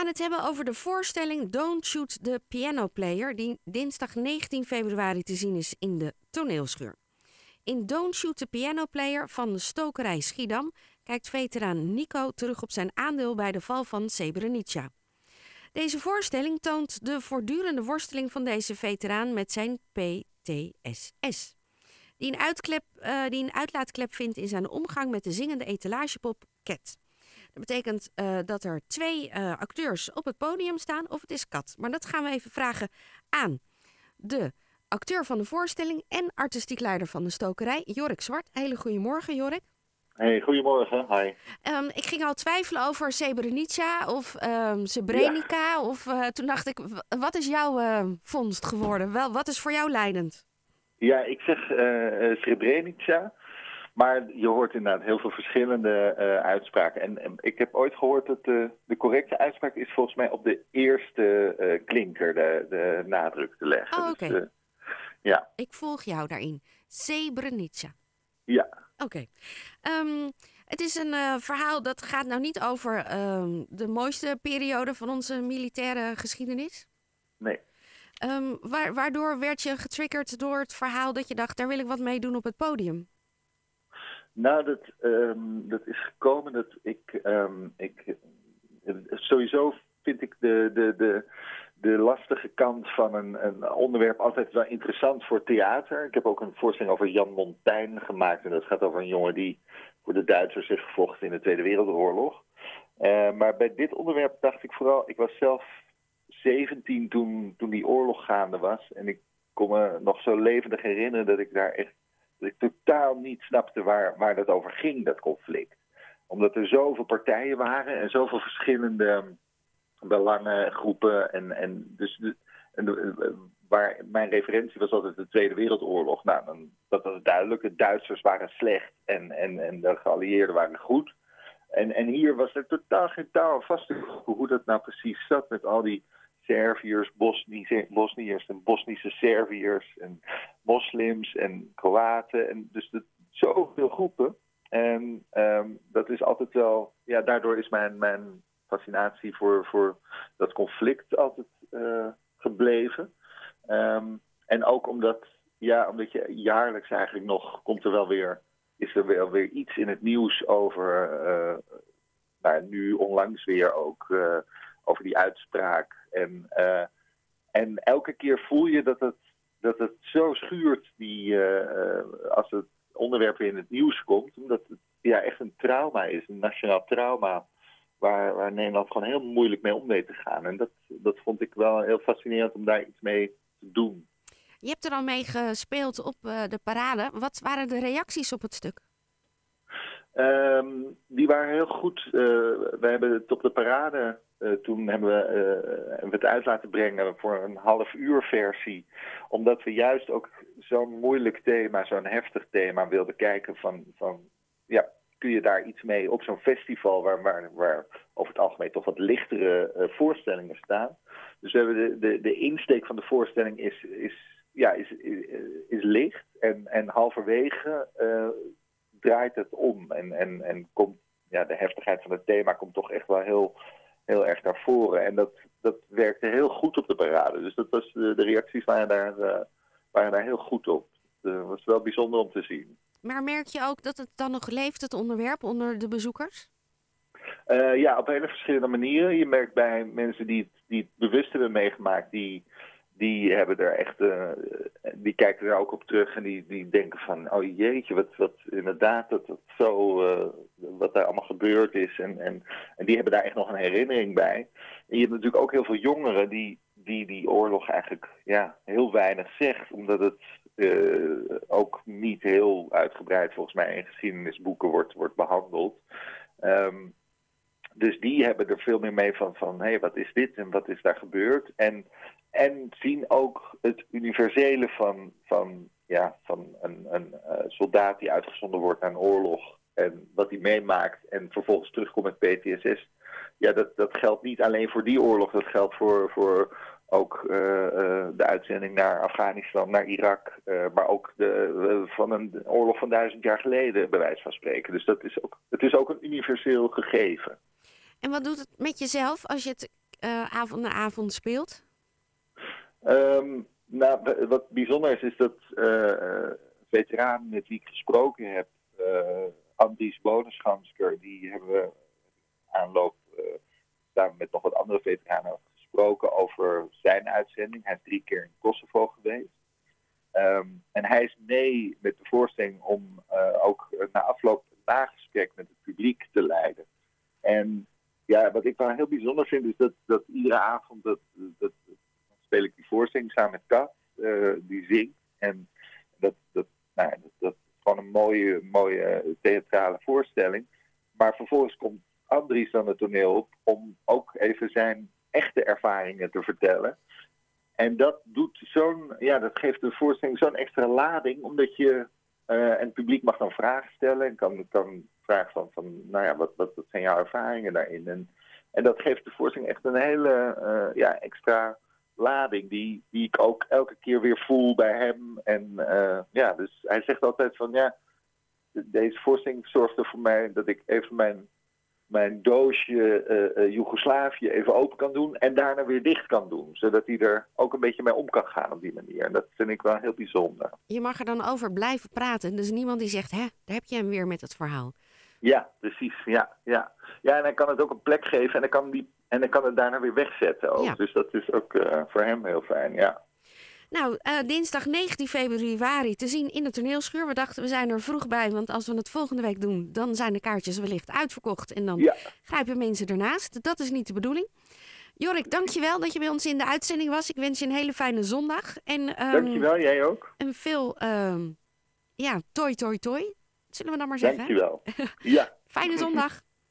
gaan het hebben over de voorstelling Don't Shoot the Piano Player, die dinsdag 19 februari te zien is in de toneelschuur. In Don't Shoot the Piano Player van de stokerij Schiedam kijkt veteraan Nico terug op zijn aandeel bij de val van Srebrenica. Deze voorstelling toont de voortdurende worsteling van deze veteraan met zijn PTSS. Die een, uh, die een uitlaatklep vindt in zijn omgang met de zingende etalagepop Cat. Dat betekent uh, dat er twee uh, acteurs op het podium staan of het is Kat. Maar dat gaan we even vragen aan de acteur van de voorstelling en artistiek leider van de stokerij, Jorik Zwart. Hele goedemorgen, Jorik. Hey, goedemorgen. Hi. Um, ik ging al twijfelen over Srebrenica of um, Srebrenica. Ja. Of uh, toen dacht ik, wat is jouw uh, vondst geworden? Wel, wat is voor jou leidend? Ja, ik zeg uh, Srebrenica. Maar je hoort inderdaad heel veel verschillende uitspraken. En, en, ik heb ooit gehoord dat de, de correcte uitspraak is volgens mij op de eerste klinker de, de nadruk te leggen. Oh, oké. Okay. Dus, ja. Ik volg jou daarin. Srebrenica. Ja. Oké. Okay. Um, het is een uh, verhaal dat gaat nou niet over um, de mooiste periode van onze militaire geschiedenis. Nee. Um, wa waardoor werd je getriggerd door het verhaal dat je dacht, daar wil ik wat mee doen op het podium? Nou, dat, dat is gekomen dat ik, ik sowieso vind ik de, de, de, de lastige kant van een, een, onderwerp altijd wel interessant voor theater. Ik heb ook een voorstelling over Jan Montijn gemaakt. En dat gaat over een jongen die voor de Duitsers heeft gevochten in de Tweede Wereldoorlog. Uh, maar bij dit onderwerp dacht ik vooral, ik was zelf 17 toen, toen die oorlog gaande was. En ik kon me nog zo levendig herinneren dat ik daar echt ik totaal niet snapte waar, waar dat over ging, dat conflict. Omdat er zoveel partijen waren en zoveel verschillende belangengroepen. En, en dus en de, waar mijn referentie was altijd de Tweede Wereldoorlog. Nou, dan, dat was duidelijk. De Duitsers waren slecht en, en, en de geallieerden waren goed. En, en hier was er totaal geen taal vast hoe dat nou precies zat met al die Serviërs, Bosniërs en Bosnische Serviërs en moslims en Kroaten. En dus de, zoveel groepen. En um, dat is altijd wel, ja, daardoor is mijn, mijn fascinatie voor, voor dat conflict altijd uh, gebleven. Um, en ook omdat, ja, omdat je jaarlijks eigenlijk nog komt er wel weer, is er wel weer iets in het nieuws over, uh, nou, nu onlangs weer ook uh, over die uitspraak. En, en elke keer voel je dat het, dat het zo schuurt die, als het onderwerp weer in het nieuws komt, omdat het ja, echt een trauma is, een nationaal trauma waar, waar Nederland gewoon heel moeilijk mee om weet te gaan. En dat, dat vond ik wel heel fascinerend om daar iets mee te doen. Je hebt er al mee gespeeld op de parade. Wat waren de reacties op het stuk? Um, die waren heel goed. Uh, we hebben het op de parade, uh, toen hebben we, uh, het uit laten brengen voor een half uur versie. Omdat we juist ook zo'n moeilijk thema, zo'n heftig thema wilden kijken van, van ja, kun je daar iets mee op zo'n festival waar, waar, over het algemeen toch wat lichtere voorstellingen staan. Dus we hebben de, de, de insteek van de voorstelling is, is, ja, is, is, licht en, en halverwege draait het om en, en, en komt ja, de heftigheid van het thema komt toch echt wel heel, heel erg naar voren. En dat, dat werkte heel goed op de parade. Dus dat was, de, de reacties waren daar, uh, waren daar heel goed op. Het was wel bijzonder om te zien. Maar merk je ook dat het dan nog leeft, het onderwerp, onder de bezoekers? Uh, ja, op hele verschillende manieren. Je merkt bij mensen die het, die het bewust hebben meegemaakt, die, die hebben er echt, uh, die kijken er ook op terug en die, die denken van, oh jeetje, wat, wat inderdaad, dat, dat zo, uh, wat daar allemaal gebeurd is. En, en, en die hebben daar echt nog een herinnering bij. En je hebt natuurlijk ook heel veel jongeren die die, die oorlog eigenlijk ja, heel weinig zegt, omdat het uh, ook niet heel uitgebreid volgens mij in geschiedenisboeken wordt, wordt behandeld. Um, dus die hebben er veel meer mee van, van hé, hey, wat is dit en wat is daar gebeurd? En, en zien ook het universele van, van, ja, van een, een uh, soldaat die uitgezonden wordt naar een oorlog en wat hij meemaakt en vervolgens terugkomt met PTSS. Ja, dat, dat geldt niet alleen voor die oorlog, dat geldt voor, voor ook uh, uh, de uitzending naar Afghanistan, naar Irak, maar ook de, van een oorlog van duizend jaar geleden, bij wijze van spreken. Dus dat is ook, het is ook een universeel gegeven. En wat doet het met jezelf als je het avond na avond speelt? Um, nou, wat bijzonder is, is dat uh, veteraan met wie ik gesproken heb, uh, Andries Bonenschansker, die hebben we aanloop samen met nog wat andere veteranen gesproken over zijn uitzending. Hij is drie keer in Kosovo geweest. Um, en hij is mee met de voorstelling om uh, ook na afloop een nagesprek met het publiek te leiden. En ja, wat ik wel heel bijzonder vind, is dat, dat iedere avond dat, voorstelling samen met Kat, uh, die zingt. En dat, dat, nou, dat, is gewoon een mooie, mooie theatrale voorstelling. Maar vervolgens komt Andries dan het toneel op om ook even zijn echte ervaringen te vertellen. En dat doet zo'n, ja, dat geeft de voorstelling zo'n extra lading, omdat je, uh, en het publiek mag dan vragen stellen en kan, kan vragen van, van nou ja, wat, wat, zijn jouw ervaringen daarin? En, en dat geeft de voorstelling echt een hele ja, extra lading, die, die ik ook elke keer weer voel bij hem. En uh, ja, dus hij zegt altijd van, ja, deze voorstelling zorgt er voor mij dat ik even mijn mijn doosje uh, uh, Joegoslavië even open kan doen en daarna weer dicht kan doen. Zodat hij er ook een beetje mee om kan gaan op die manier. En dat vind ik wel heel bijzonder. Je mag er dan over blijven praten. Dus niemand die zegt, hè, daar heb je hem weer met het verhaal. Ja, precies. Ja, ja. ja en hij kan het ook een plek geven en hij kan, die, en hij kan het daarna weer wegzetten. Ook. Ja. Dus dat is ook uh, voor hem heel fijn, ja. Nou, uh, dinsdag 19 februari te zien in de toneelschuur. We dachten, we zijn er vroeg bij, want als we het volgende week doen, dan zijn de kaartjes wellicht uitverkocht. En dan ja. grijpen mensen ernaast. Dat is niet de bedoeling. Jorik, dankjewel dat je bij ons in de uitzending was. Ik wens je een hele fijne zondag. En, um, dankjewel, jij ook. En veel, um, ja, toi, toi, toi. Zullen we dan maar zeggen? Dankjewel. Ja. Fijne zondag.